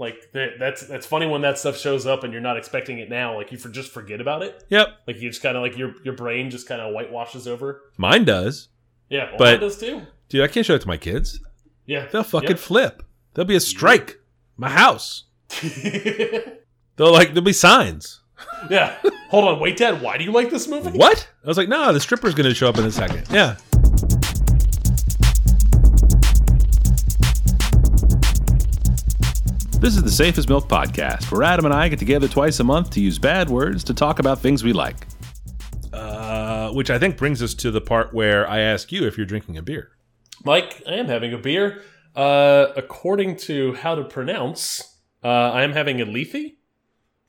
Like that, that's that's funny when that stuff shows up and you're not expecting it now. Like you for just forget about it. Yep, Like you just kind of like your your brain just kind of whitewashes over. mine does. Yeah, well, But- mine does too. Dude, I can't show it to my kids. Yeah, They'll fucking Yep. flip. There'll be a strike. My house. They'll like there'll be signs. yeah. Hold on, wait, Dad. Why do you like this movie? What? I was like, no, the stripper's gonna show up in a second. Yeah. This is the Safe as Milk podcast, where Adam and I get together twice a month to use bad words to talk about things we like. Uh, which I think brings us to the part where I ask you if you're drinking a beer. Mike, I am having a beer. Uh, according to how to pronounce, uh, I am having a Lethe.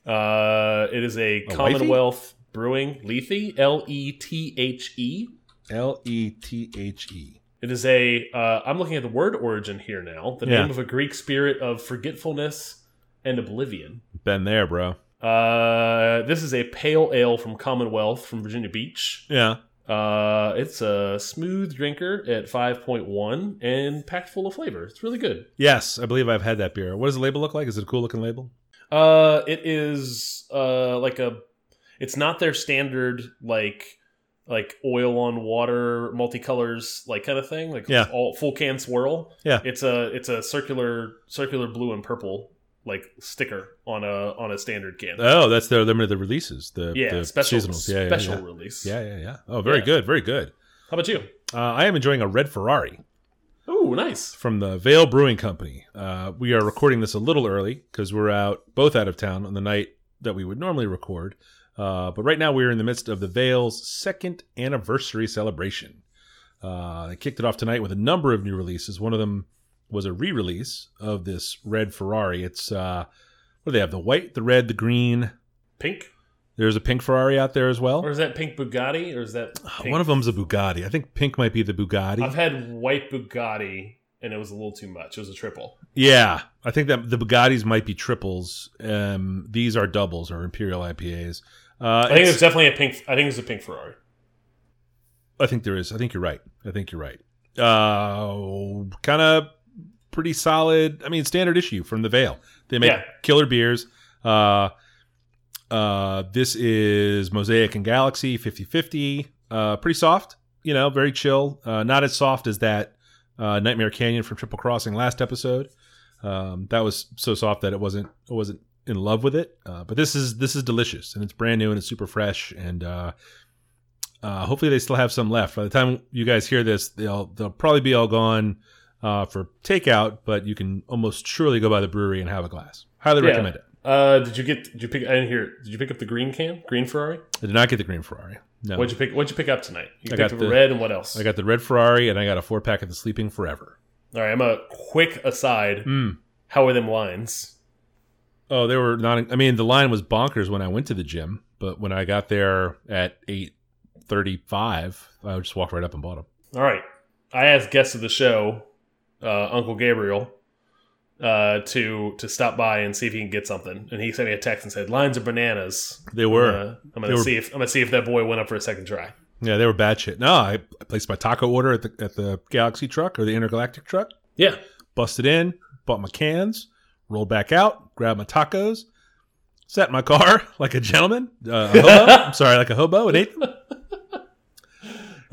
Uh, it is a, A Commonwealth Brewing Lethe, L E T H E. L E T H E. It is a. Uh, I'm looking at the word origin here now. The Yeah. name of a Greek spirit of forgetfulness and oblivion. Been there, bro. Uh, this is a pale ale from Commonwealth from Virginia Beach. Yeah. Uh, it's a smooth drinker at 5.1 and packed full of flavor. It's really good. Yes, I believe I've had that beer. What does the label look like? Is it a cool looking label? Uh, it is uh like a. It's not their standard like like oil on water multicolors like kind of thing like Yeah. all full can swirl. Yeah. It's a it's a circular circular blue and purple like sticker on a on a standard can. Oh, that's their limited releases. The yeah, the special seasonals. Yeah, yeah, special yeah. release. Yeah, yeah, yeah. Oh, very Yeah. good, very good. How about you? Uh, I am enjoying a red Ferrari Oh, nice. from the Veil Brewing Company. Uh, we are recording this a little early because we're out both out of town on the night that we would normally record. Uh, but right now we're in the midst of the Veil's second anniversary celebration. Uh, they kicked it off tonight with a number of new releases. One of them was a re-release of this red Ferrari. It's uh, what do they have? The white, the red, the green. Pink, There's a pink Ferrari out there as well. or is that pink Bugatti, or is that pink? One of them's a Bugatti. I think pink might be the Bugatti. I've had white Bugatti, and it was a little too much. It was a triple. yeah, I think that the Bugattis might be triples. Um, these are doubles or Imperial IPAs. Uh, I think it's- it's definitely a pink. I think it's a pink Ferrari. I think there is. I think you're right. I think you're right. Uh, kind of pretty solid. I mean, standard issue from the Veil. They make Yeah. killer beers. Uh, uh, this is Mosaic and Galaxy 50 50. Uh, pretty soft, you know, very chill. Uh, not as soft as that uh, Nightmare Canyon from Triple Crossing last episode. Um, that was so soft that it wasn't it wasn't in love with it. Uh, but this is this is delicious and it's brand new and it's super fresh and uh, uh, hopefully they still have some left. By the time you guys hear this, they'll they'll probably be all gone uh, for takeout. But you can almost surely go by the brewery and have a glass. Highly Yeah. recommend it. Uh, did you get? Did you pick? I didn't hear. Did you pick up the green can? Green Ferrari? I did not get the green Ferrari. No, What'd you pick? What'd you pick up tonight? You I picked got the- red and what else? I got the red Ferrari and I got a four pack of the Sleeping Forever. All right, I'm a quick aside. Mm. How are them lines? Oh, they were not. I mean, the line was bonkers when I went to the gym, but when I got there at eight thirty-five, I just walked right up and bought them. All right, I asked guests of the show, uh, Uncle Gabriel, uh, to to stop by and see if he can get something, and he sent me a text and said lines are bananas. They were, I'm gonna They were- see if I'm gonna see if that boy went up for a second try. yeah, they were bad shit. No, I, I placed my taco order at the at the Galaxy truck or the Intergalactic truck. Yeah, busted in, bought my cans, rolled back out, grabbed my tacos, sat in my car like a gentleman, uh, a hobo. I'm sorry, like a hobo, and ate them.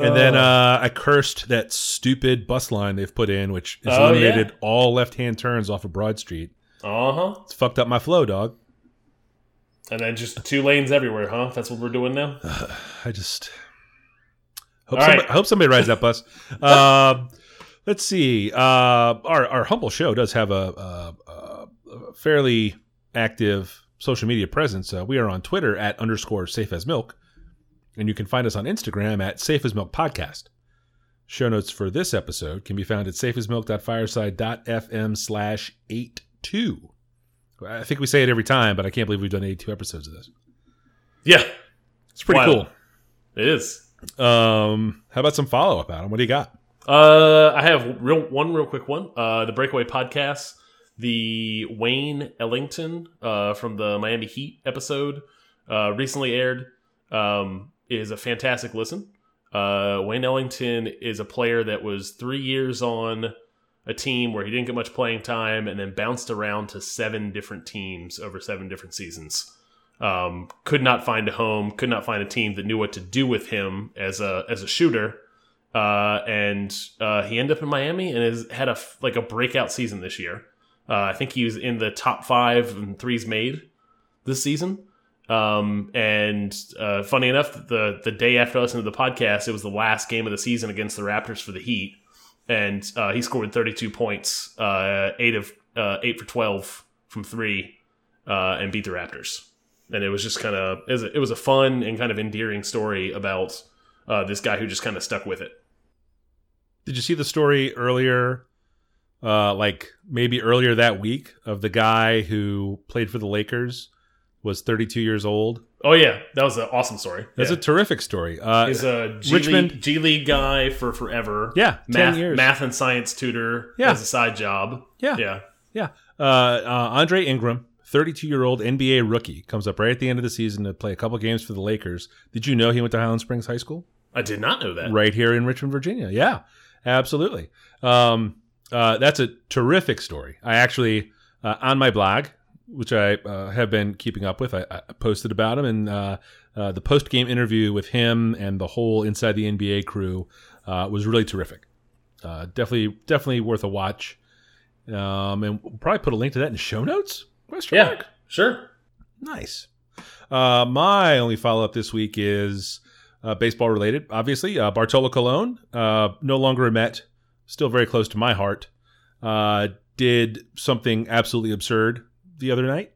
And then uh, I cursed that stupid bus line they've put in, which has Oh, eliminated all left-hand turns off of Broad Street. uh huh. It's fucked up my flow, dog. And then just two lanes everywhere, huh? That's what we're doing now. I just hope somebody, right. I hope somebody rides that bus. Um, let's see. Uh, our our humble show does have a fairly active social media presence. Uh, we are on Twitter at underscore safe as milk, and you can find us on Instagram at safe as milk podcast. Show notes for this episode can be found at safeasmilk.fireside.fm slash eight two. I think we say it every time, but I can't believe we've done 82 episodes of this. Yeah, It's pretty Wild. cool. it is. Um, how about some follow up, Adam? What do you got? Uh, I have real one real quick one. Uh, the Breakaway Podcast, the Wayne Ellington uh, from the Miami Heat episode uh, recently aired um, is a fantastic listen. Uh, Wayne Ellington is a player that was three years on a team where he didn't get much playing time, and then bounced around to seven different teams over seven different seasons. Um, could not find a home, could not find a team that knew what to do with him as a as a shooter, uh, and uh, he ended up in Miami and has had a like a breakout season this year. Uh, I think he was in the top five in threes made this season. Um, and uh, funny enough, the the day after listening to the podcast, it was the last game of the season against the Raptors for the Heat, and uh, he scored 32 points, uh, eight of uh, eight for 12 from three, uh, and beat the Raptors. And it was just kind of it, was a- it was a fun and kind of endearing story about this guy who just kind of stuck with it. Did you see the story earlier? Uh, like maybe earlier that week of the guy who played for the Lakers was 32 years old. Oh yeah, that was an awesome story. That's yeah. a terrific story. Uh, He's a G Richmond- League, G League guy for forever. yeah, 10 math, years. math and science tutor Yeah. as a side job. Yeah. yeah. Yeah. Uh, uh, Andre Ingram, 32 year old NBA rookie, comes up right at the end of the season to play a couple games for the Lakers. Did you know he went to Highland Springs High School? I did not know that. Right here in Richmond, Virginia. Yeah, absolutely. Um, uh, that's a terrific story. I actually, uh, on my blog, which I uh, have been keeping up with, I, I posted about him and uh, uh, the post game interview with him and the whole Inside the NBA crew uh, was really terrific. Uh, definitely, definitely worth a watch. Um, and we'll probably put a link to that in show notes. Question Yeah, mark? sure. Nice. Uh, my only follow up this week is uh, baseball related. Obviously, uh, Bartolo Colon, uh, no longer a Met, still very close to my heart. Uh, did something absolutely absurd the other night.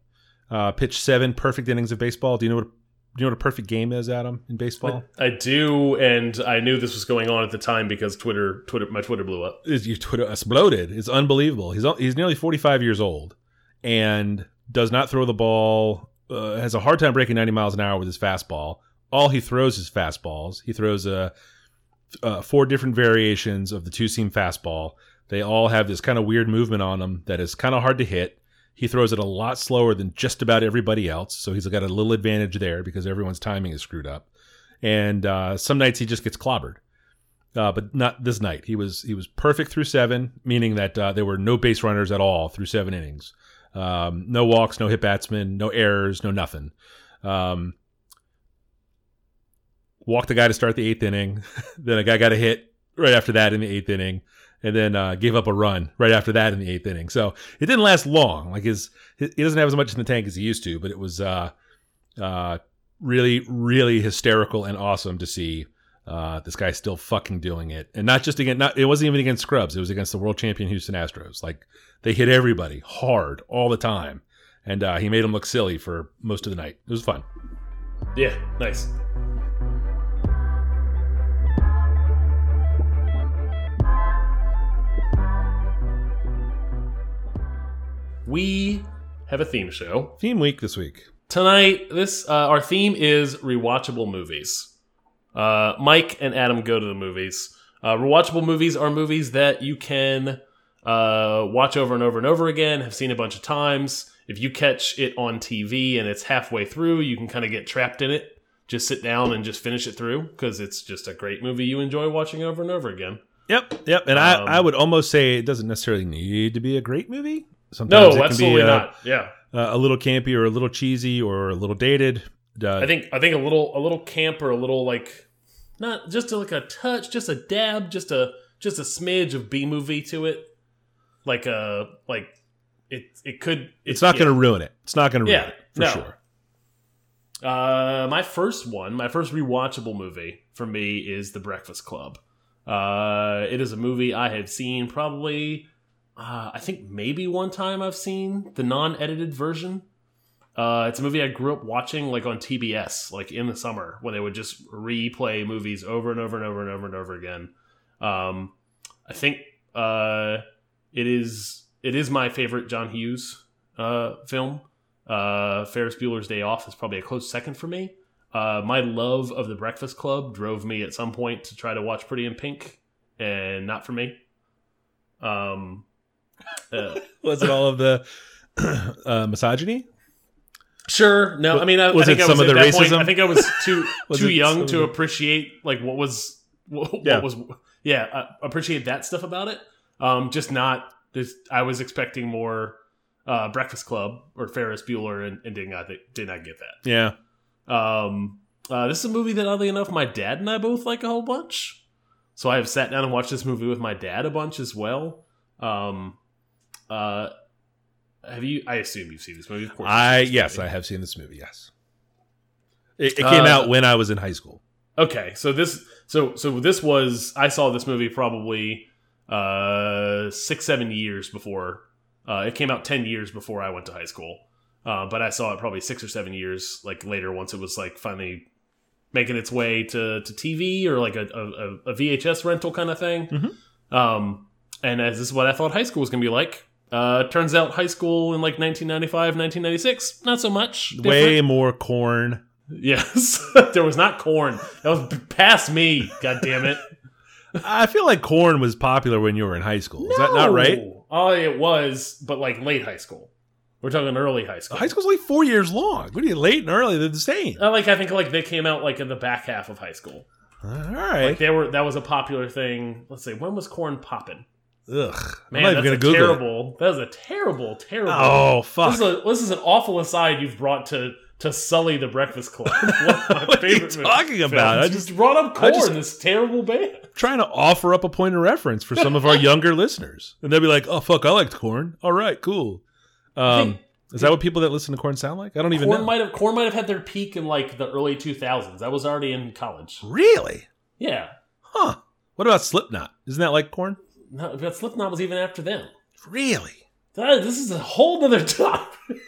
Uh, pitched seven perfect innings of baseball. Do you know what? Do you know what a perfect game is, Adam, in baseball? I do, and I knew this was going on at the time because Twitter, Twitter, my Twitter blew up. is your Twitter exploded. It's unbelievable. He's he's nearly 45 years old and does not throw the ball. Uh, has a hard time breaking 90 miles an hour with his fastball. All he throws is fastballs. He throws uh, uh, four different variations of the two seam fastball. They all have this kind of weird movement on them that is kind of hard to hit. He throws it a lot slower than just about everybody else, so he's got a little advantage there because everyone's timing is screwed up. And uh, some nights he just gets clobbered uh, but not this night. He was he was perfect through seven, meaning that uh, there were no base runners at all through seven innings. Um, no walks, no hit batsmen, no errors, no nothing. Um, walked the guy to start the eighth inning. then a guy got a hit right after that in the eighth inning, and then uh, gave up a run right after that in the eighth inning. So it didn't last long. Like his, he doesn't have as much in the tank as he used to, but it was uh, uh, really, really hysterical and awesome to see. Uh, this guy's still fucking doing it, and not just against. Not it wasn't even against scrubs. It was against the world champion Houston Astros. Like they hit everybody hard all the time, and uh, he made them look silly for most of the night. It was fun. Yeah, nice. We have a theme show Theme week this week. tonight. This uh, our theme is rewatchable movies. Uh, Mike and Adam go to the movies. Uh, rewatchable movies are movies that you can uh, watch over and over and over again. Have seen a bunch of times. If you catch it on TV and it's halfway through, you can kind of get trapped in it. Just sit down and just finish it through because it's just a great movie you enjoy watching over and over again. Yep, yep. And Um, I, I would almost say it doesn't necessarily need to be a great movie. No, Sometimes it can absolutely be a, not. Yeah, a little campy or a little cheesy or a little dated. Uh, I think I think a little a little camp or a little like not just a, like a touch, just a dab, just a just a smidge of B movie to it. Like a like it it could it's not yeah. going to ruin it. It's not going to ruin Yeah, it for no. sure. Uh, my first one, my first rewatchable movie for me is The Breakfast Club. Uh, it is a movie I have seen probably, uh, I think maybe one time I've seen the non-edited version. Uh, it's a movie I grew up watching like on TBS, like in the summer when they would just replay movies over and over and over and over and over again. Um, I think uh, it is it is my favorite John Hughes uh, film. Uh, Ferris Bueller's Day Off is probably a close second for me. Uh, my love of The Breakfast Club drove me at some point to try to watch Pretty in Pink, and not for me. Um, uh, Was it all of the uh, misogyny? sure, no, I mean, I, Was I think it I some was of the that point- racism? I think I was too Was too young to appreciate like what was what, what Yeah. was yeah, I appreciate that stuff about it. Um, just not. Just I was expecting more uh, Breakfast Club or Ferris Bueller, and, and did not did not get that. Yeah. Um, uh, this is a movie that, oddly enough, my dad and I both like a whole bunch. So I have sat down and watched this movie with my dad a bunch as well. Um, uh, have you? I assume you've seen this movie. Of course, I yes, movie. I have seen this movie. Yes. It, it came Uh, out when I was in high school. Okay, so this, so so this was I saw this movie probably uh six seven years before. Uh, it came out ten years before I went to high school, uh, but I saw it probably six or seven years like later once it was like finally making its way to, to TV or like a, a, a VHS rental kind of thing. Mhm. Um, and as this is what I thought high school was gonna be like. Uh, turns out high school in like 1995, 1996, not so much. different. Way more Korn. Yes, there was not Korn. That was past me. God damn it! I feel like Korn was popular when you were in high school. Is that not right? Oh, it was, but like late high school. We're talking early high school. High school's like four years long. What are you late and early? They're the same. Uh, like I think like they came out like in the back half of high school. All right. Like they were that was a popular thing. Let's say when was Korn popping? Ugh. man, I'm not that's even a gonna Google it. terrible. That is a terrible, terrible. Oh this fuck! is a this is an awful aside you've brought to to sully the Breakfast Club. One of my What are you talking films. about? I You just- brought up Korn. just- this terrible band. trying to offer up a point of reference for some of our younger listeners, and they'll be like, "Oh fuck, I liked Korn. All right, cool." Um, is that what people that listen to Korn sound like? I don't even Korn know. might have Korn might have had their peak in like the early 2000s. I was already in college. really? Yeah, Huh? What about Slipknot? Isn't that like Korn? No, but Slipknot was even after them. Really? That- this is a whole nother topic.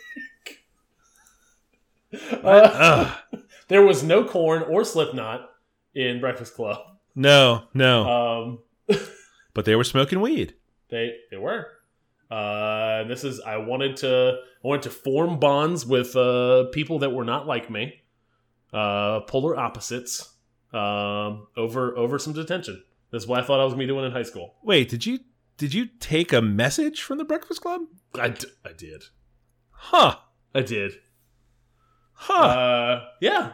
Uh, there was no Korn or Slipknot in Breakfast Club. No, no. Um, but they were smoking weed. they they were. Uh, this is I wanted to I wanted to form bonds with uh, people that were not like me, uh, polar opposites, um, over over some detention. That's what I thought I was gonna be doing in high school. Wait, did you did you take a message from the Breakfast Club? I, d I did. Huh? I did. Huh? Uh, yeah.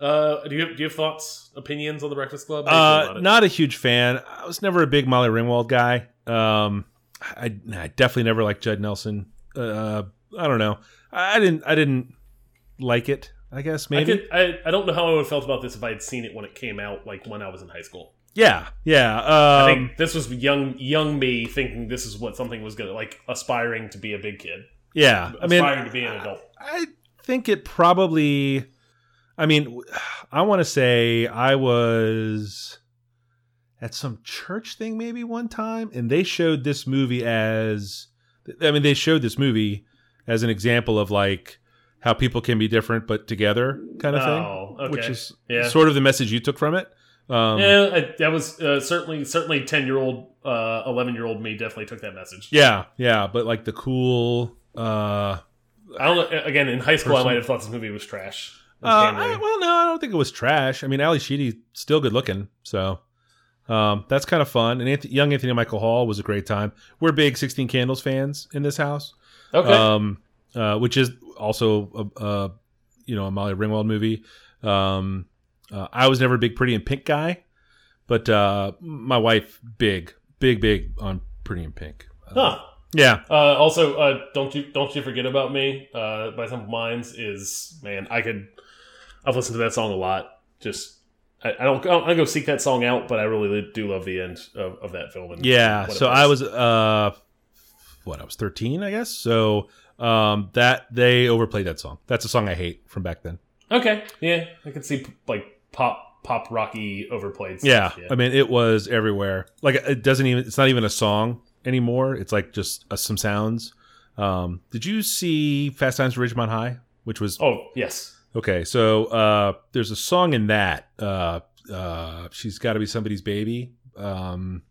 Uh, do you do you have thoughts, opinions on the Breakfast Club? Uh, not a huge fan. I was never a big Molly Ringwald guy. Um, I, I definitely never liked Judd Nelson. Uh, I don't know. I didn't. I didn't like it. I guess I, maybe. could, I I don't know how I would have felt about this if I had seen it when it came out, like when I was in high school. Yeah, yeah. I Um, think this was young young me thinking this is what something was gonna like aspiring to be a big kid, yeah. I mean, aspiring to be an adult. I think it probably. I mean, I want to say I was at some church thing maybe one time, and they showed this movie as. I mean, they showed this movie as an example of like how people can be different but together kind of thing, Oh, okay. which is Yeah. sort of the message you took from it. Um, yeah, I, that was uh, certainly certainly ten year old, uh, eleven year old me definitely took that message. yeah, yeah, but like the cool. Uh, I don't know. Again, in high school, I might have thought this movie was trash. Uh, I, well, no, I don't think it was trash. I mean, Ally Sheedy still good looking, so um, that's kind of fun. And Anth- young Anthony Michael Hall was a great time. We're big Sixteen Candles fans in this house, okay. um, uh, which is also a, a you know a Molly Ringwald movie. Um, uh, I was never a big Pretty in Pink guy, but uh, my wife big, big, big on Pretty in Pink. Uh, huh. Yeah, Uh, also, uh, don't you don't you forget about me? Uh, by Simple Minds is man, I could. I've listened to that song a lot. Just I, I don't I don't go seek that song out, but I really do love the end of, of that film. Yeah. So I was uh what, I was 13, I guess. So um that they overplayed that song. That's a song I hate from back then. okay. Yeah, I could see like pop pop rocky overplayed. Yeah. I mean, it was everywhere. Like it doesn't even it's not even a song anymore. It's like just uh, some sounds. Um did you see Fast Times at Ridgemont High, which was Oh yes. Okay, so uh, there's a song in that. Uh, uh, She's got to be somebody's baby. Um,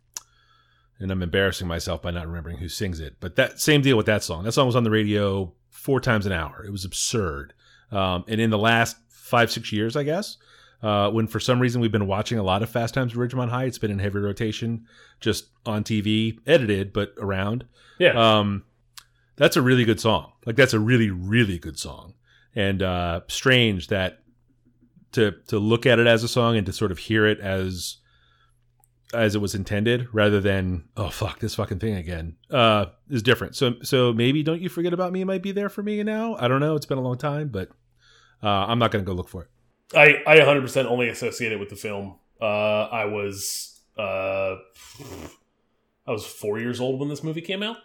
and I'm embarrassing myself by not remembering who sings it. But that same deal with that song. That song was on the radio four times an hour. It was absurd. Um, and in the last five, six years, I guess, uh, when for some reason we've been watching a lot of Fast Times at Ridgemont High, it's been in heavy rotation, just on TV, edited, but around. Yeah. Um, that's a really good song. Like that's a really, really good song, and uh, strange that to to look at it as a song and to sort of hear it as as it was intended rather than oh fuck this fucking thing again uh is different so so maybe don't you forget about me might be there for me now i don't know it's been a long time but uh i'm not gonna go look for it I I 100% only associate it with the film. Uh, I was uh, I was four years old when this movie came out.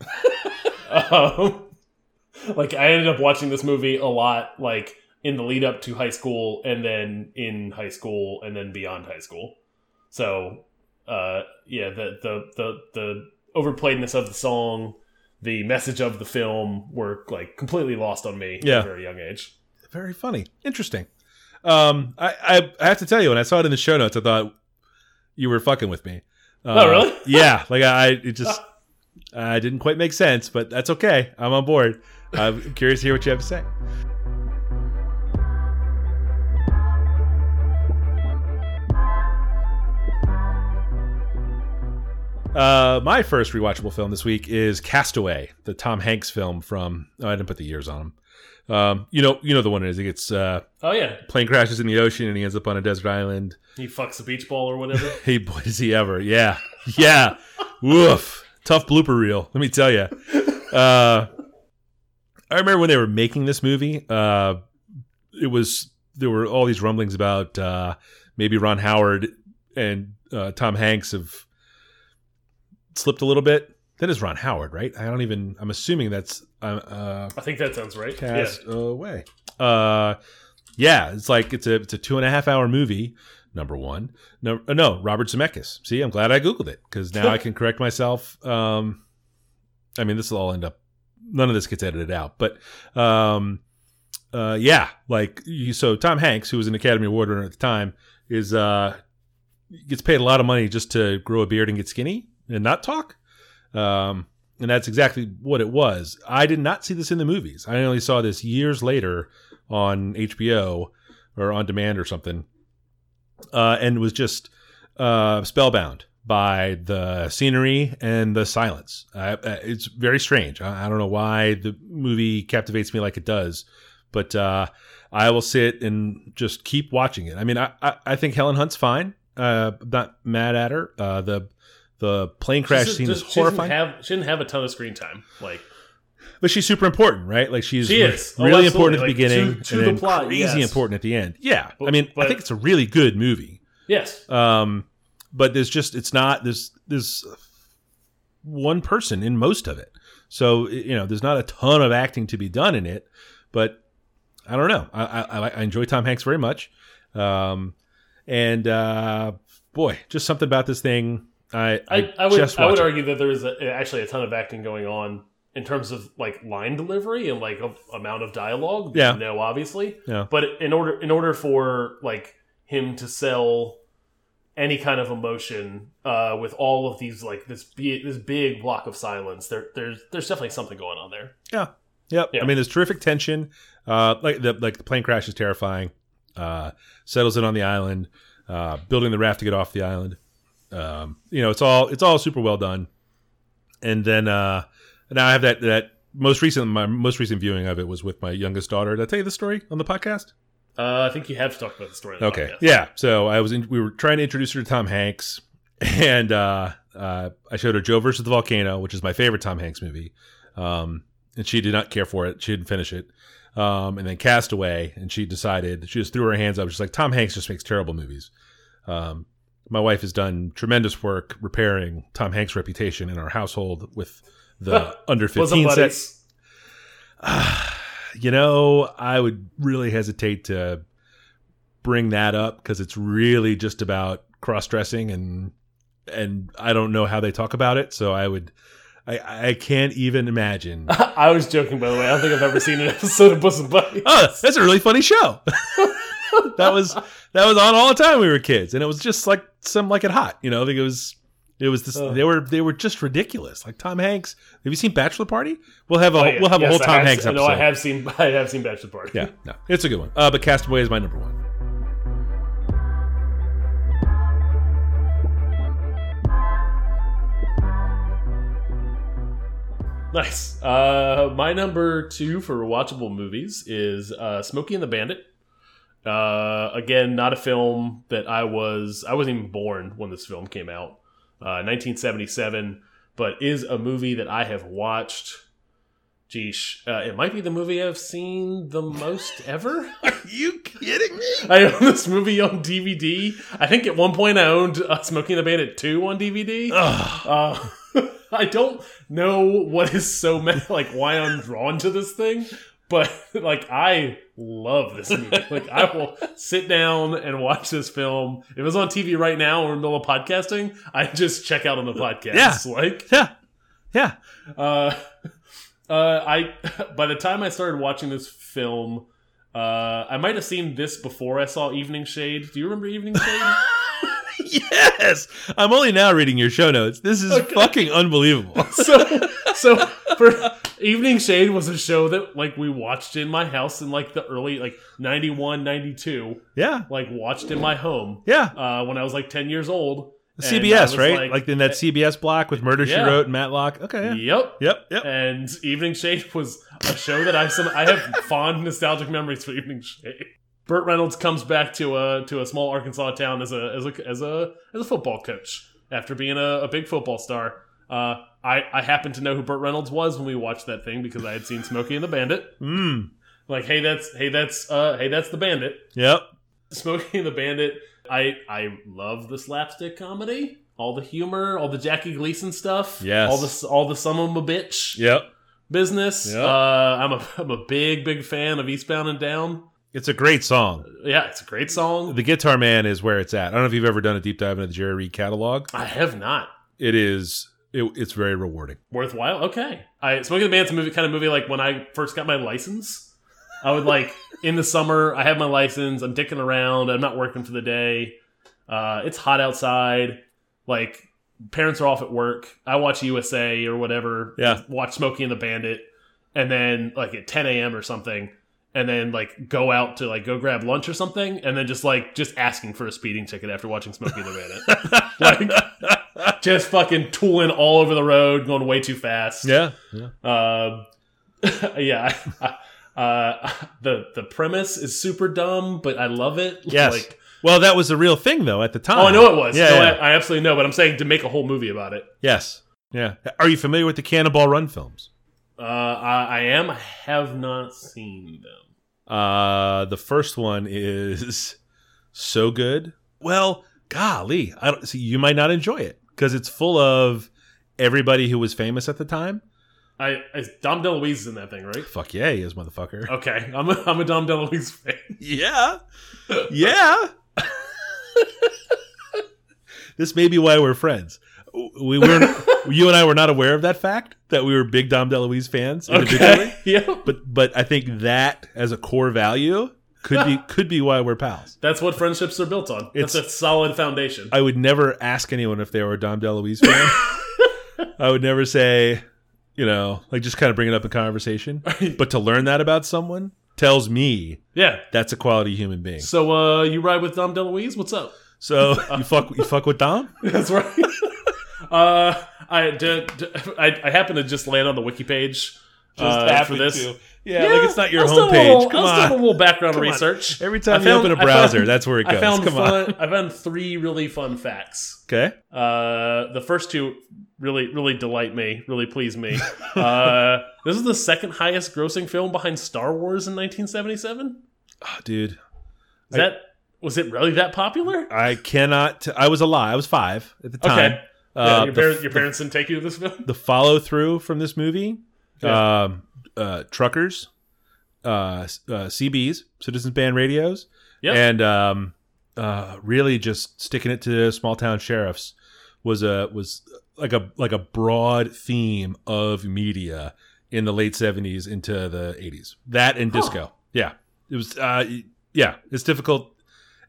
um, like I ended up watching this movie a lot, like in the lead up to high school, and then in high school, and then beyond high school. So, uh, yeah, the the the the overplayedness of the song, the message of the film were like completely lost on me Yeah. at a very young age. very funny interesting um I, I i have to tell you when i saw it in the show notes i thought you were fucking with me uh, Oh, really? yeah like i it just i didn't quite make sense but that's okay i'm on board i'm curious to hear what you have to say Uh, my first rewatchable film this week is Castaway, the Tom Hanks film from. Oh, I didn't put the years on him. Um, you know, you know the one it is. He gets uh, Oh yeah, plane crashes in the ocean and he ends up on a desert island. he fucks a beach ball or whatever. Hey, boy, does he ever? Yeah, yeah. Woof. Tough blooper reel. Let me tell you. Uh, I remember when they were making this movie. Uh, it was there were all these rumblings about uh, maybe Ron Howard and uh, Tom Hanks have slipped a little bit. That is Ron Howard, right? I don't even. I'm assuming that's uh, uh, I think that sounds right. cast away. Uh, yeah, it's like it's a it's a two and a half hour movie. Number one, no, uh, no, Robert Zemeckis. See, I'm glad I googled it because now I can correct myself. Um, I mean, this will all end up. None of this gets edited out, but um, uh, yeah, like you. So Tom Hanks, who was an Academy Award winner at the time, is uh gets paid a lot of money just to grow a beard and get skinny and not talk. Um, and that's exactly what it was. I did not see this in the movies. I only saw this years later on HBO or on demand or something, uh, and was just uh, spellbound by the scenery and the silence. It's very strange. I, I don't know why the movie captivates me like it does, but uh, I will sit and just keep watching it. I mean, I, I, I think Helen Hunt's fine. Uh, not mad at her. Uh, the the plane crash scene is she doesn't horrifying. Have, she didn't have a ton of screen time. Like But she's super important, right? Like she's She is. Oh, really absolutely. important at the Like, beginning, to- to and the plot, crazy yes. important at the end. Yeah, But- I mean, I think it's a really good movie. yes, Um, but there's just it's not there's there's one person in most of it, so you know there's not a ton of acting to be done in it. But I don't know. I I, I enjoy Tom Hanks very much, um, and uh, boy, just something about this thing. I I, I would just I would it. argue that there is a, actually a ton of acting going on in terms of like line delivery and like a, amount of dialogue. Yeah. no, obviously. Yeah. But in order in order for like him to sell any kind of emotion uh, with all of these like this be this big block of silence, there there's there's definitely something going on there. Yeah. Yep. Yeah. I mean, there's terrific tension. Uh, like the like the plane crash is terrifying. Uh, settles in on the island, uh, building the raft to get off the island. Um, you know, it's all it's all super well done. And then uh, now I have that that most recent my most recent viewing of it was with my youngest daughter. Did I tell you the story on the podcast? Uh, I think you have talked about the story. on the Okay. podcast. Yeah. So I was in, we were trying to introduce her to Tom Hanks, and uh, uh, I showed her Joe versus the Volcano, which is my favorite Tom Hanks movie, um, and she did not care for it. She didn't finish it. Um, and then Castaway, and she decided she just threw her hands up. She's like, Tom Hanks just makes terrible movies. Um, my wife has done tremendous work repairing Tom Hanks' reputation in our household with the under 15 set buddies. you know, I would really hesitate to bring that up because it's really just about cross dressing and and I don't know how they talk about it. So I would I I can't even imagine. I was joking, by the way. I don't think I've ever seen an episode of Bosom Buddies. oh, that's a really funny show. that was that was on all the time we were kids, and it was just like some like it hot. You know, I think it was it was this. Oh. They were they were just ridiculous. Like Tom Hanks. Have you seen Bachelor Party? We'll have a Oh, yeah. we'll have a whole I Tom Hanks episode. No, I have seen. I have seen Bachelor Party. Yeah, no, it's a good one. Uh, but Castaway is my number one. Nice. Uh, my number two for watchable movies is uh, Smokey and the Bandit. Uh, again, not a film that I was I wasn't even born when this film came out, uh, 1977, but is a movie that I have watched. Geesh, uh, it might be the movie I've seen the most ever. Are you kidding me? I own this movie on DVD. I think at one point I owned uh, Smokey and the Bandit 2 on DVD. Uh, I don't know what is so like why I'm drawn to this thing, but like I love this movie. Like I will sit down and watch this film. If it was on TV right now or in the middle of podcasting, I just check out on the podcast. Yeah. Like Yeah. Yeah. uh, uh, I by the time I started watching this film, uh, I might have seen this before I saw Evening Shade. Do you remember Evening Shade? yes. I'm only now reading your show notes. This is Okay. fucking unbelievable. so so for Evening Shade was a show that like we watched in my house in like the early like 91 92 Yeah. like watched in my home Yeah. uh when I was like 10 years old CBS, right? Like, in that CBS block with Murder She Wrote and Matlock. Okay. Yeah. yep Yep. Yep. and Evening Shade was a show that I some I have fond nostalgic memories for Evening Shade. Burt Reynolds comes back to a to a small Arkansas town as a as a as a as a football coach after being a, a big football star. Uh, I I happened to know who Burt Reynolds was when we watched that thing because I had seen Smokey and the Bandit. Mm. Like, hey, that's hey, that's uh, hey, that's the Bandit. Yep. Smokey and the Bandit. I I love the slapstick comedy, all the humor, all the Jackie Gleason stuff. Yes. all the all the son of a bitch Yep. business. Yep. Uh, I'm a I'm a big big fan of Eastbound and Down. It's a great song. Yeah, it's a great song. The Guitar Man is where it's at. I don't know if you've ever done a deep dive into the Jerry Reed catalog. I have not. It is. It, it's very rewarding. Worthwhile. Okay. I Smokey and the Bandit's a movie kind of movie like when I first got my license. I would like in the summer. I have my license. I'm dicking around. I'm not working for the day. Uh, it's hot outside. Like parents are off at work. I watch USA or whatever. Yeah. Watch Smokey and the Bandit, and then like at 10 a.m. or something, and then like go out to like go grab lunch or something, and then just like just asking for a speeding ticket after watching Smokey and the Bandit. like just fucking tooling all over the road, going way too fast. Yeah. Yeah. Um, yeah. Uh, the the premise is super dumb, but I love it. Yes. Like, Well, that was the real thing, though, at the time. oh, I know it was. Yeah. no, yeah. I, I absolutely know. But I'm saying to make a whole movie about it. yes. Yeah. Are you familiar with the Cannonball Run films? Uh, I, I am. I have not seen them. Uh, the first one is so good. Well, golly, I don't see. You might not enjoy it because it's full of everybody who was famous at the time. I, I Dom DeLuise is in that thing, right? Fuck yeah, he is, motherfucker. Okay, I'm a, I'm a Dom DeLuise fan. Yeah, yeah. this may be why we're friends. We weren't. you and I were not aware of that fact that we were big Dom DeLuise fans individually. Okay, yeah, But but I think that as a core value could be could be why we're pals. that's what friendships are built on. It's- that's a solid foundation. I would never ask anyone if they were a Dom DeLuise fan. I would never say, you know, like just kind of bring it up in conversation. But to learn that about someone tells me yeah. that's a quality human being. So, uh, you ride with Dom DeLuise? What's up? So you fuck you fuck with Dom? That's right. uh, I, d- d- I I happen to just land on the wiki page uh, for this. Yeah, like it's not your I was doing a homepage. little- Come I was doing a on. little background Come on. research. Every time I you found- open a browser, found- that's where it goes. I found Come on. I found three really fun facts. Okay. Uh, the first two really really delight me, really please me. uh, this is the second highest grossing film behind Star Wars in 1977. Oh, dude, Is I- that was it really that popular? I cannot. I was alive. I was five at the time. Okay. Uh, yeah, your, the, parents, your parents didn't take you to this film. the follow through from this movie, Yeah. um, uh, truckers, uh, uh, CBs, citizens band radios, Yep. and um, uh, really just sticking it to small town sheriffs was a was like a like a broad theme of media in the late seventies into the eighties. That and Huh. disco. Yeah, it was. Uh, yeah, it's difficult.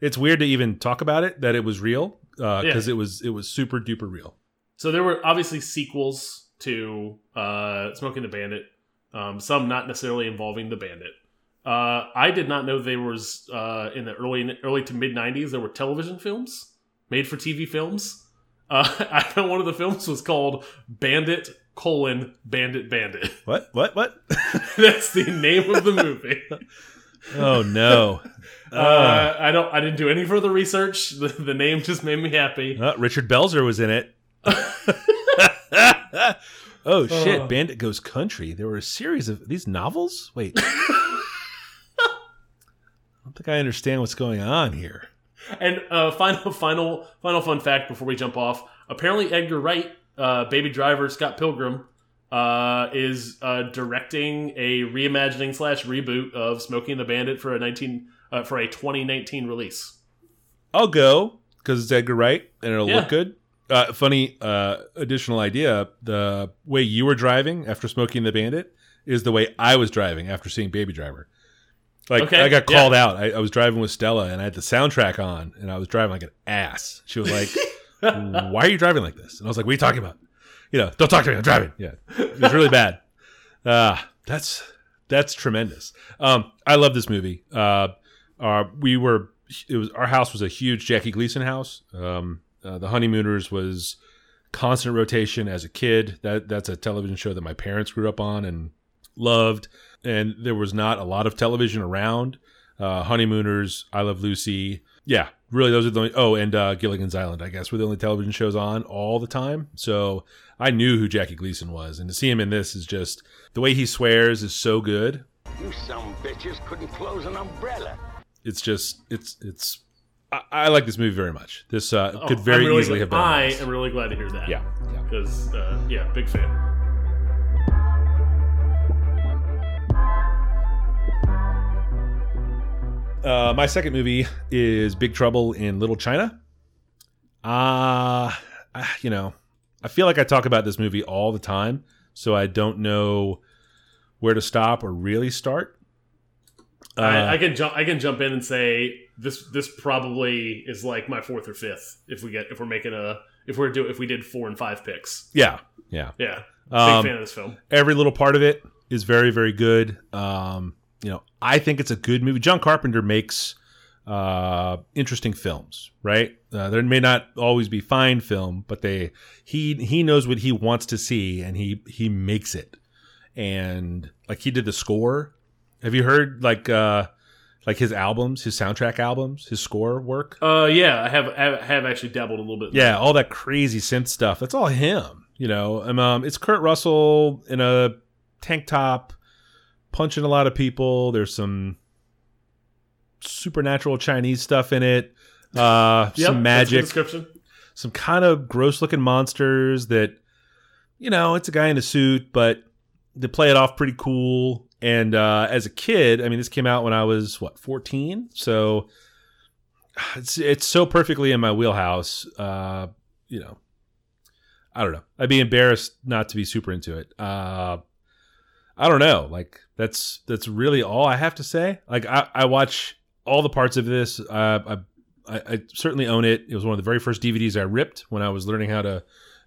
It's weird to even talk about it that it was real because it was it was super duper real. So there were obviously sequels to uh, Smokey and the Bandit, um, some not necessarily involving the Bandit. Uh, I did not know there was uh, in the early early to mid '90s there were television films made for TV films. Uh, I found one of the films was called Bandit colon Bandit Bandit. What? What? What? That's the name of the movie. Oh no. Uh, I don't. I didn't do any further research. The, the name just made me happy. Uh, Richard Belzer was in it. Oh shit! Oh. Bandit Goes Country. There were a series of these novels. Wait, I don't think I understand what's going on here. And uh, final, final, final fun fact before we jump off. Apparently, Edgar Wright, uh, Baby Driver, Scott Pilgrim, uh, is uh, directing a reimagining slash reboot of Smokey and the Bandit for a nineteen uh, for a 2019 release. I'll go because it's Edgar Wright and it'll Yeah. look good. Uh, funny uh, additional idea: the way you were driving after Smokey and the Bandit is the way I was driving after seeing Baby Driver. Like Okay, I got yeah. called out. I, I was driving with Stella and I had the soundtrack on, and I was driving like an ass. She was like, "Why are you driving like this?" And I was like, "What are you talking about?" You know, don't talk to me. I'm driving. Yeah, it was really bad. Uh, that's that's tremendous. Um, I love this movie. Uh, uh, we were it was our house was a huge Jackie Gleason house. Um, uh, the Honeymooners was constant rotation as a kid. That that's a television show that my parents grew up on and loved. And there was not a lot of television around. Uh, Honeymooners, I Love Lucy. Yeah, really, those are the only. Oh, and uh, Gilligan's Island, I guess, were the only television shows on all the time. So I knew who Jackie Gleason was, and to see him in this is just the way he swears is so good. You some bitches couldn't close an umbrella. It's just it's it's. I, I like this movie very much. This uh, Oh, could very really easily glad- have been. I list. am really glad to hear that. Yeah, yeah. because uh, yeah, big fan. Uh, my second movie is Big Trouble in Little China. Uh, ah, you know, I feel like I talk about this movie all the time, so I don't know where to stop or really start. Uh, I, I can jump. I can jump in and say this. This probably is like my fourth or fifth. If we get, if we're making a, if we're do, if we did four and five picks. yeah, yeah. Yeah, big Um, fan of this film. every little part of it is very very good um you know i think it's a good movie john carpenter makes uh interesting films right uh, there may not always be fine film but they he he knows what he wants to see and he he makes it and like he did the score have you heard like uh like his albums his soundtrack albums his score work Uh, yeah, I have I have actually dabbled a little bit. yeah, all that crazy synth stuff. That's all him. You know, um, um, it's Kurt Russell in a tank top, punching a lot of people. There's some supernatural Chinese stuff in it. Uh, Yep, some that's a good magic, description. some kind of gross looking monsters that, you know, it's a guy in a suit, but they play it off pretty cool. And uh, as a kid, I mean, this came out when I was what 14, so it's it's so perfectly in my wheelhouse. Uh, you know, I don't know. I'd be embarrassed not to be super into it. Uh, I don't know. Like that's that's really all I have to say. Like I, I watch all the parts of this. Uh, I, I I certainly own it. It was one of the very first DVDs I ripped when I was learning how to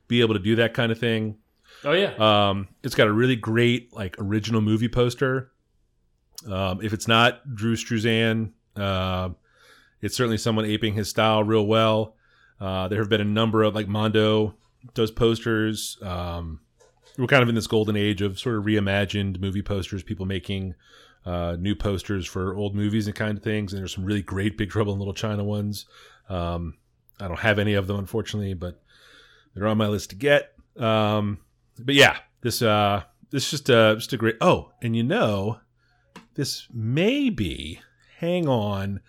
be able to do that kind of thing. Oh yeah, Um, it's got a really great like original movie poster. Um, if it's not Drew Struzan, uh, it's certainly someone aping his style real well. Uh, there have been a number of like Mondo does posters. Um, we're kind of in this golden age of sort of reimagined movie posters, people making uh, new posters for old movies and kind of things. And there's some really great Big Trouble in Little China ones. Um, I don't have any of them, unfortunately, but they're on my list to get. Um, but yeah, this uh, this just uh, just a great. Oh, and you know, this may be. Hang on,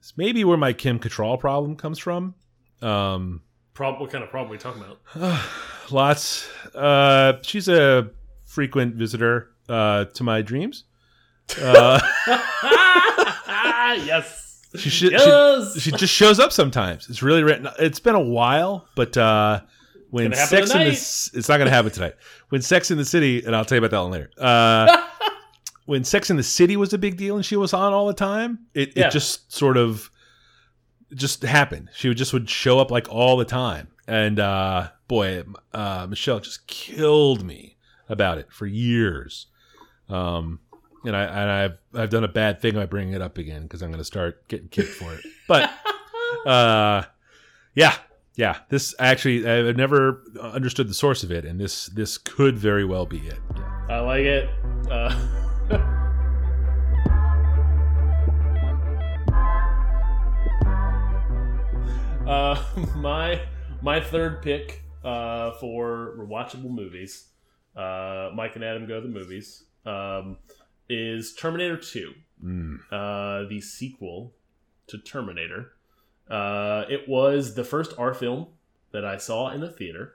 this may be where my Kim Cattrall problem comes from. Um, Prob- what kind of problem are we talking about? lots. Uh, she's a frequent visitor uh, to my dreams. Uh, yes, she, yes. she she just shows up sometimes. It's really it's been a while, but uh, when Gonna Sex in the. It's not going to happen tonight. When Sex and the City, and I'll tell you about that one later. Uh, when Sex and the City was a big deal and she was on all the time, it, Yeah. it just sort of just happened. She would just would show up like all the time, and uh, boy, uh, Michelle just killed me about it for years. Um, and I and I've I've done a bad thing by bringing it up again because I'm going to start getting kicked for it. But uh, yeah, yeah, this actually I've never understood the source of it, and this this could very well be it. Yeah. I like it. Uh Uh, my my third pick uh, for rewatchable movies, uh, Mike and Adam go to the movies, um, is Terminator Two, mm. the sequel to Terminator. Uh, it was the first R film that I saw in the theater.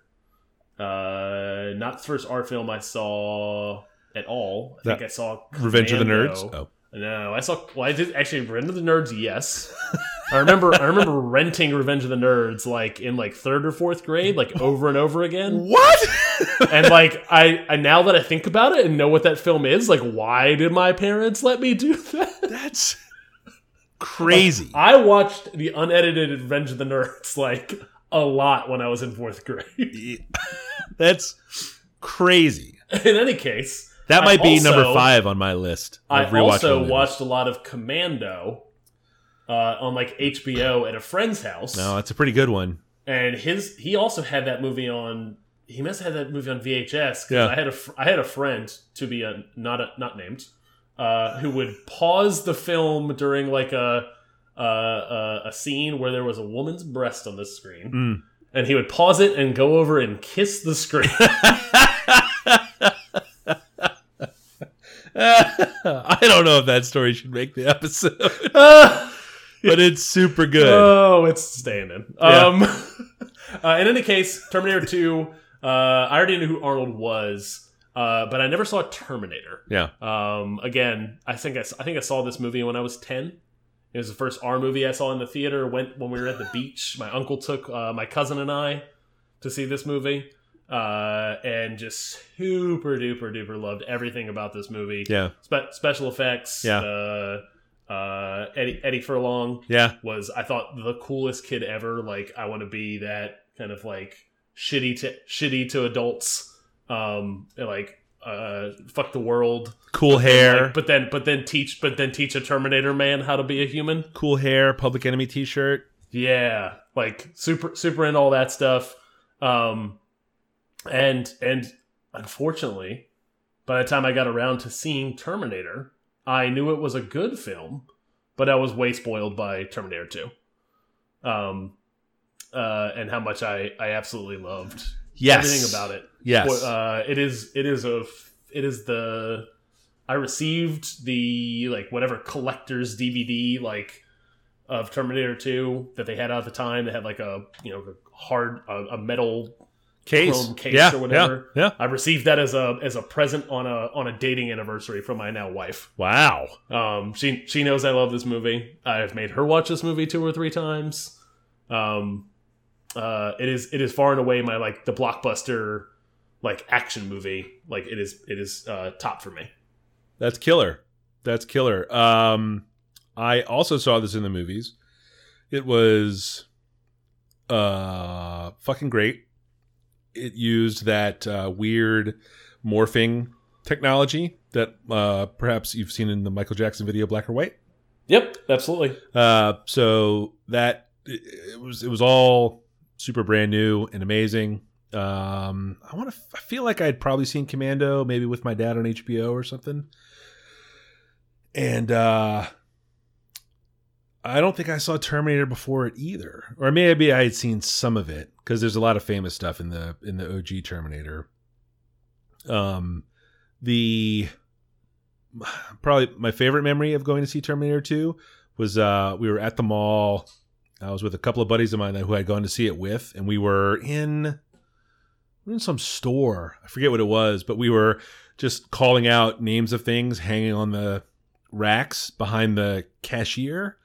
Uh, not the first R film I saw at all. I think I saw Revenge of the Nerds. Oh, No, I saw. Well, I did actually Revenge of the Nerds. Yes, I remember. I remember renting Revenge of the Nerds like in like third or fourth grade, like over and over again. what? And like I, I now that I think about it and know what that film is, like why did my parents let me do that? That's crazy. I watched the unedited Revenge of the Nerds like a lot when I was in fourth grade. That's crazy. in any case, That I might be also- number five on my list. I also watched a lot of Commando uh, on like HBO at a friend's house. No, it's a pretty good one. and his he also had that movie on he must have had that movie on VHS 'cause Yeah. I had a I had a friend to be a, not a, not named uh, who would pause the film during like a, a a a scene where there was a woman's breast on the screen Mm. and he would pause it and go over and kiss the screen I don't know if that story should make the episode, but it's super good. oh it's staying in Yeah. um uh, in any case Terminator 2 uh, I already knew who Arnold was uh, but I never saw Terminator yeah. Um, again, I think I, I think I saw this movie when I was ten. It was the first R movie I saw in the theater. Went when we were at the beach. My uncle took uh, my cousin and I to see this movie, uh, and just super duper duper loved everything about this movie. Yeah. Spe- special effects. Yeah. Uh, uh, Eddie Eddie Furlong Yeah. was I thought the coolest kid ever. Like I want to be that kind of like shitty to shitty to adults. Um, like uh, fuck the world. Cool hair. Like, but then, but then teach, but then teach a Terminator man how to be a human. cool hair. Public Enemy T-shirt. Yeah, like super, super into all that stuff. Um, and and unfortunately, by the time I got around to seeing Terminator, I knew it was a good film, but I was way spoiled by Terminator Two. Um, uh, and how much I I absolutely loved Yes. everything about it. Yes. uh, it is it is a it is the I received the like whatever collector's DVD like of Terminator 2 that they had at the time. They had like a you know a hard a, a metal case. chrome case yeah. or whatever. Yeah. Yeah. I received that as a as a present on a on a dating anniversary from my now wife. Wow. Um, she she knows I love this movie. I've made her watch this movie two or three times. Um, uh, it is it is far and away my like the blockbuster like action movie. Like it is it is uh, top for me. That's killer. That's killer. Um, I also saw this in the movies. It was uh fucking great. It used that uh, weird morphing technology that uh, perhaps you've seen in the Michael Jackson video Black or White. Yep, absolutely. Uh, so that it, it was it was all super brand new and amazing. Um, I want to. I feel like I'd probably seen Commando maybe with my dad on HBO or something. And uh, I don't think I saw Terminator before it either, or maybe I had seen some of it because there's a lot of famous stuff in the in the OG Terminator. Um, the probably my favorite memory of going to see Terminator 2 was uh we were at the mall. I was with a couple of buddies of mine who I'd gone to see it with, and we were in we were in some store. I forget what it was, but we were just calling out names of things hanging on the racks behind the cashier.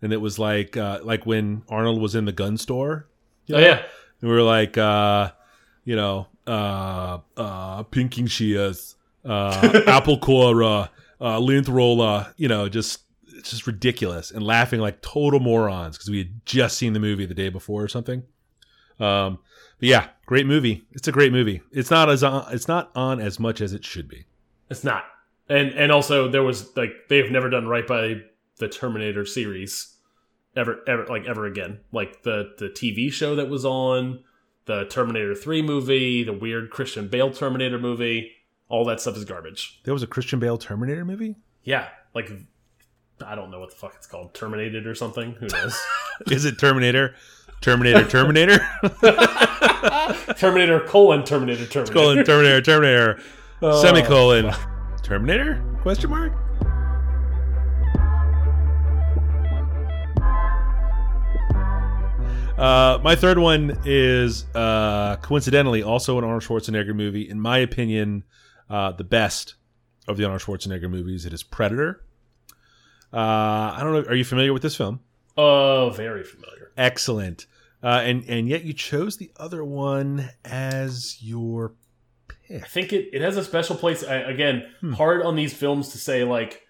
And it was like uh like when Arnold was in the gun store. you Oh yeah, And we were like, uh, you know, uh, uh, pinking shears, uh, apple corer, uh, roller. you know, just it's just ridiculous and laughing like total morons because we had just seen the movie the day before or something. Um, but yeah, great movie. It's a great movie. It's not as on, it's not on as much as it should be. it's not. And and also there was like they've never done right by the Terminator series ever ever like ever again. Like the the TV show that was on, the Terminator 3 movie, the weird Christian Bale Terminator movie, all that stuff is garbage. There was a Christian Bale Terminator movie. Yeah, like I don't know what the fuck it's called, Terminated or something. Who knows? Is it Terminator? Terminator, Terminator, Terminator colon Terminator Terminator. colon, Terminator, Terminator, Oh. semicolon, Terminator? Question mark. Uh, my third one is uh, coincidentally also an Arnold Schwarzenegger movie. In my opinion, uh, the best of the Arnold Schwarzenegger movies. It is Predator. Uh, I don't know. Are you familiar with this film? Oh, very familiar. Excellent. Uh, and and yet you chose the other one as your pick. I think it, it has a special place. I, again, Hmm. hard on these films to say like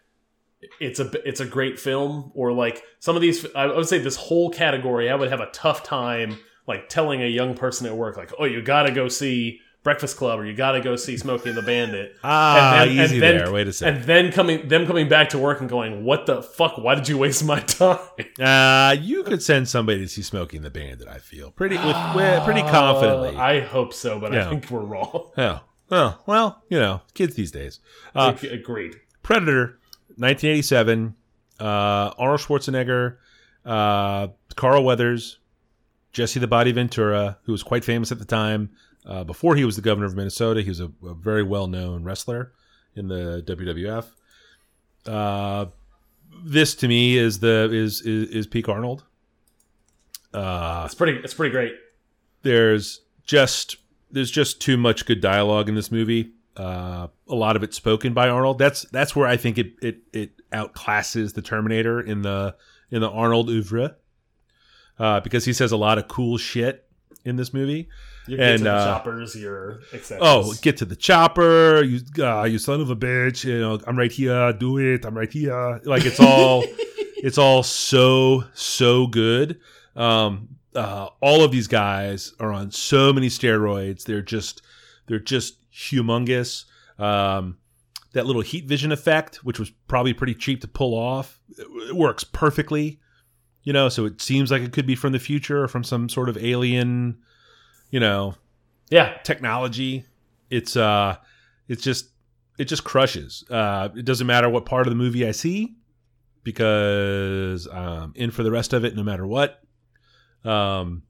it's a it's a great film or like some of these. I would say this whole category, I would have a tough time like telling a young person at work like, oh, you got to go see Breakfast Club or you got to go see Smokey and the Bandit. ah And then- and easy then- there. Wait a second. And then coming them coming back to work and going, what the fuck? Why did you waste my time? Uh, you could send somebody to see Smokey and the Bandit. I feel pretty with, pretty confidently. I hope so, but Yeah. I think we're wrong. oh, well, well, you know, kids these days. Uh, Agreed. Predator, 1987. Uh, Arnold Schwarzenegger, uh, Carl Weathers, Jesse the Body Ventura, who was quite famous at the time. Uh, before he was the governor of Minnesota, he was a, a very well known wrestler in the WWF. Uh, this to me is the is is, is peak Arnold. Uh, It's pretty. It's pretty great. there's just there's just too much good dialogue in this movie. Uh, a lot of it spoken by Arnold. That's that's where I think it it it outclasses the Terminator in the in the Arnold oeuvre. Uh, because he says a lot of cool shit in this movie. You And, to the uh, choppers, your etc. Oh, get to the chopper, you uh, you son of a bitch! You know, I'm right here. Do it. I'm right here. Like it's all, it's all so so good. Um, uh, all of these guys are on so many steroids. They're just they're just humongous. Um, that little heat vision effect, which was probably pretty cheap to pull off, it works perfectly. You know, so it seems like it could be from the future or from some sort of alien, you know, yeah, technology. It's uh it's just it just crushes. Uh it doesn't matter what part of the movie I see because I'm in for the rest of it no matter what. Um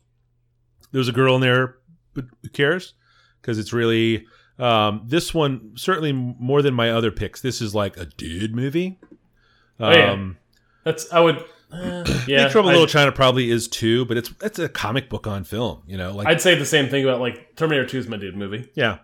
there's a girl in there but who cares? Because it's really um this one certainly more than my other picks. This is like a dude movie. Um Oh, yeah. that's I would. Uh, yeah, Big Trouble in Little China probably is too, but it's it's a comic book on film, you know, like I'd say the same thing about like Terminator Two is my dude movie. Yeah,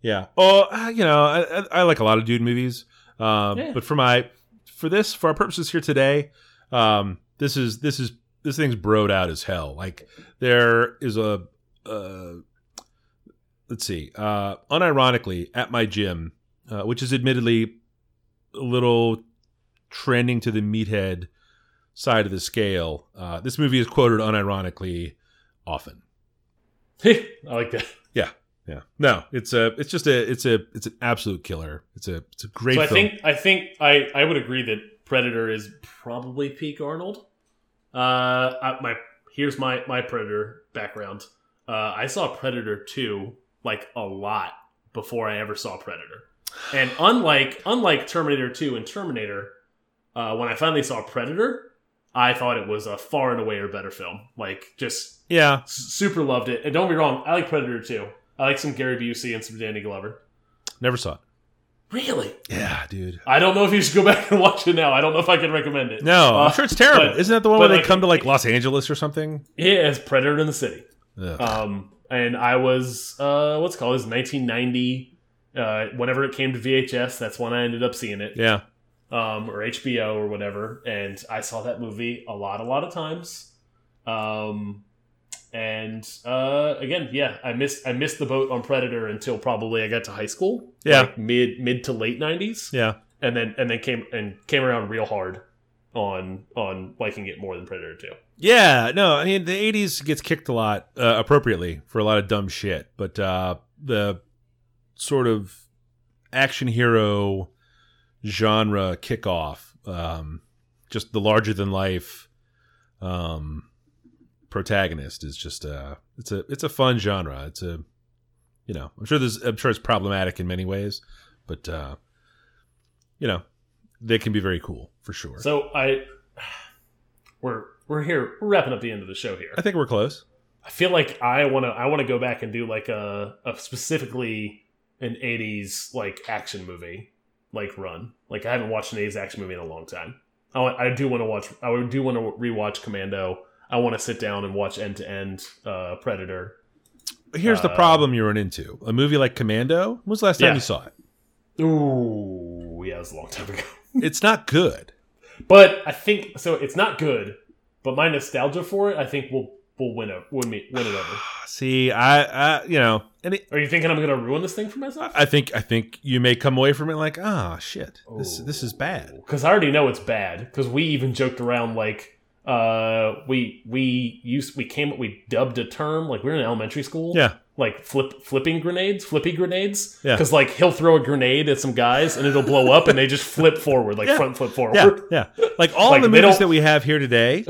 yeah. Oh, uh, you know, I, I, I like a lot of dude movies, um, Yeah. but for my for this for our purposes here today, um, this is this is this thing's broed out as hell. Like there is a uh, let's see, uh, unironically at my gym, uh, which is admittedly a little trending to the meathead side of the scale. Uh, this movie is quoted unironically often. I like that. Yeah, yeah. No, it's a, it's just a, it's a, it's an absolute killer. It's a, it's a great So I film. think I think I I would agree that Predator is probably peak Arnold. Uh, I, my here's my my Predator background. Uh, I saw Predator two like a lot before I ever saw Predator, and unlike unlike Terminator two and Terminator, uh, when I finally saw Predator, I thought it was a far and away or better film. Like just yeah, super loved it. And don't be wrong, I like Predator 2. I like some Gary Busey and some Danny Glover. never saw it. Really? Yeah, dude. I don't know if you should go back and watch it now. I don't know if I can recommend it. No, Uh, I'm sure it's terrible. but- Isn't that the one where they come to like Los Angeles or something? Yeah, it's Predator in the City. Ugh. Um, and I was uh, what's it called? It 1990. Uh, whenever it came to VHS, that's when I ended up seeing it. yeah, Um, or HBO or whatever. And I saw that movie a lot, a lot of times. Um, and uh, again, yeah, I missed I missed the boat on Predator until probably I got to high school. Yeah. like mid mid to late 90s. yeah. and then and then came and came around real hard on on liking it more than Predator 2. Yeah, no, I mean the '80s gets kicked a lot uh, appropriately for a lot of dumb shit, but uh, the sort of action hero genre kickoff, um, just the larger than life um, protagonist is just a it's a it's a fun genre. It's a you know I'm sure there's I'm sure it's problematic in many ways, but uh, you know they can be very cool for sure. So I we're we're here. We're wrapping up the end of the show here. I think we're close. I feel like I want to. I want to go back and do like a, a specifically an '80s like action movie like run. Like I haven't watched an '80s action movie in a long time. I, want, I do want to watch. I do want to rewatch Commando. I want to sit down and watch end to end Predator. Here's the Uh, problem you run into: a movie like Commando. When was the last time Yeah. you saw it? Ooh, yeah, it was a long time ago. It's not good. But I think so. It's not good, but my nostalgia for it, I think, will will win it. Win me, win it over. See, I, I you know, and it, Are you thinking I'm going to ruin this thing for myself? I think I think you may come away from it like, ah, shit, this this is bad. Because I already know it's bad. Because we even joked around like uh we we used we came we dubbed a term like we were in elementary school Yeah, like flip flipping grenades flippy grenades Yeah. because like he'll throw a grenade at some guys and it'll blow up and they just flip forward like Yeah. front flip forward yeah, yeah. Like all Like, the they movies that we have here today,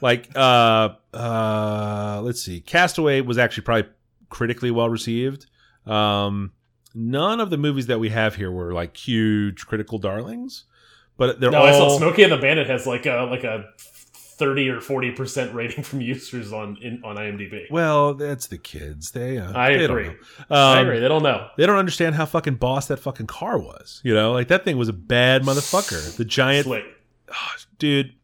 like uh uh let's see, Castaway was actually probably critically well received. Um none of the movies that we have here were like huge critical darlings, but they're no all I saw Smokey and the Bandit has like a like a thirty or forty percent rating from users on in, on IMDb well, that's the kids. They uh, I they don't agree. know. I Um, agree they don't know They don't understand how fucking boss that fucking car was. You know, like that thing was a bad motherfucker. The giant Slick. dude.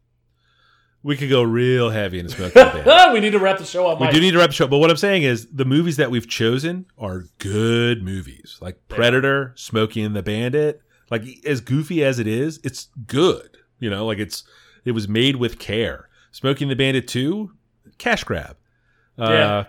We could go real heavy and the we need to wrap the show up We Mike. do need to wrap the show, but what I'm saying is the movies that we've chosen are good movies, like Predator, Smokey and the Bandit. Like as goofy as it is, it's good. You know, like it's it was made with care. Smokey and the Bandit Two, cash grab. Uh,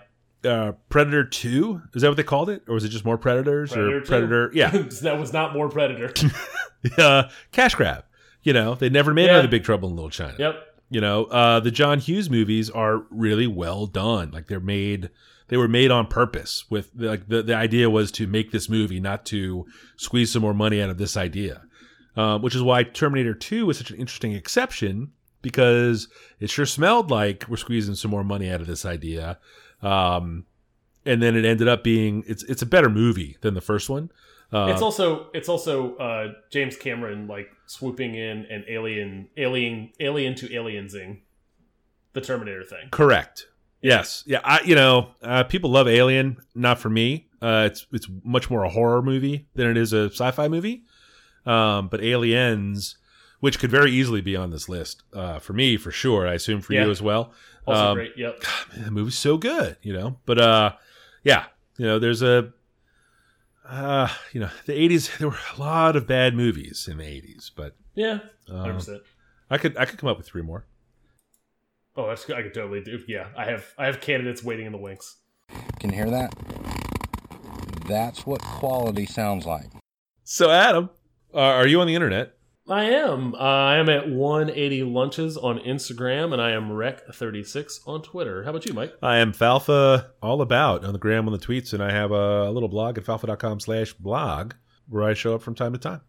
uh, Predator Two is that what they called it, or was it just more Predators Predator or 2. Predator? Yeah, that was not more Predator uh, cash grab. You know, they never made Yeah. another Big Trouble in Little China. yep You know, uh, the John Hughes movies are really well done. Like they're made, they were made on purpose. With like the the idea was to make this movie, not to squeeze some more money out of this idea. Um, which is why Terminator Two was such an interesting exception because it sure smelled like we're squeezing some more money out of this idea. Um, and then it ended up being it's it's a better movie than the first one. Uh, it's also it's also uh, James Cameron like swooping in and alien alien alien to aliensing the Terminator thing. Correct. Yes. Yeah. I. You know, uh, people love Alien. Not for me. Uh, it's it's much more a horror movie than it is a sci-fi movie. Um, but Aliens, which could very easily be on this list, uh, for me for sure. I assume for Yeah. you as well. Also Um, great. Yep. Man, the movie's so good, you know. But uh, yeah, you know, there's a. Uh, you know, the '80s. There were a lot of bad movies in the '80s, but Yeah. um, Hundred percent. I could I could come up with three more. Oh, that's I could totally do. Yeah, I have I have candidates waiting in the wings. Can you hear that? That's what quality sounds like. So, Adam, uh, are you on the internet? I am. Uh, I am at 180 lunches on Instagram, and I am rec36 on Twitter. How about you, Mike? I am Falfa all about on the gram on the tweets, and I have a, little blog at falfa.com slash blog where I show up from time to time.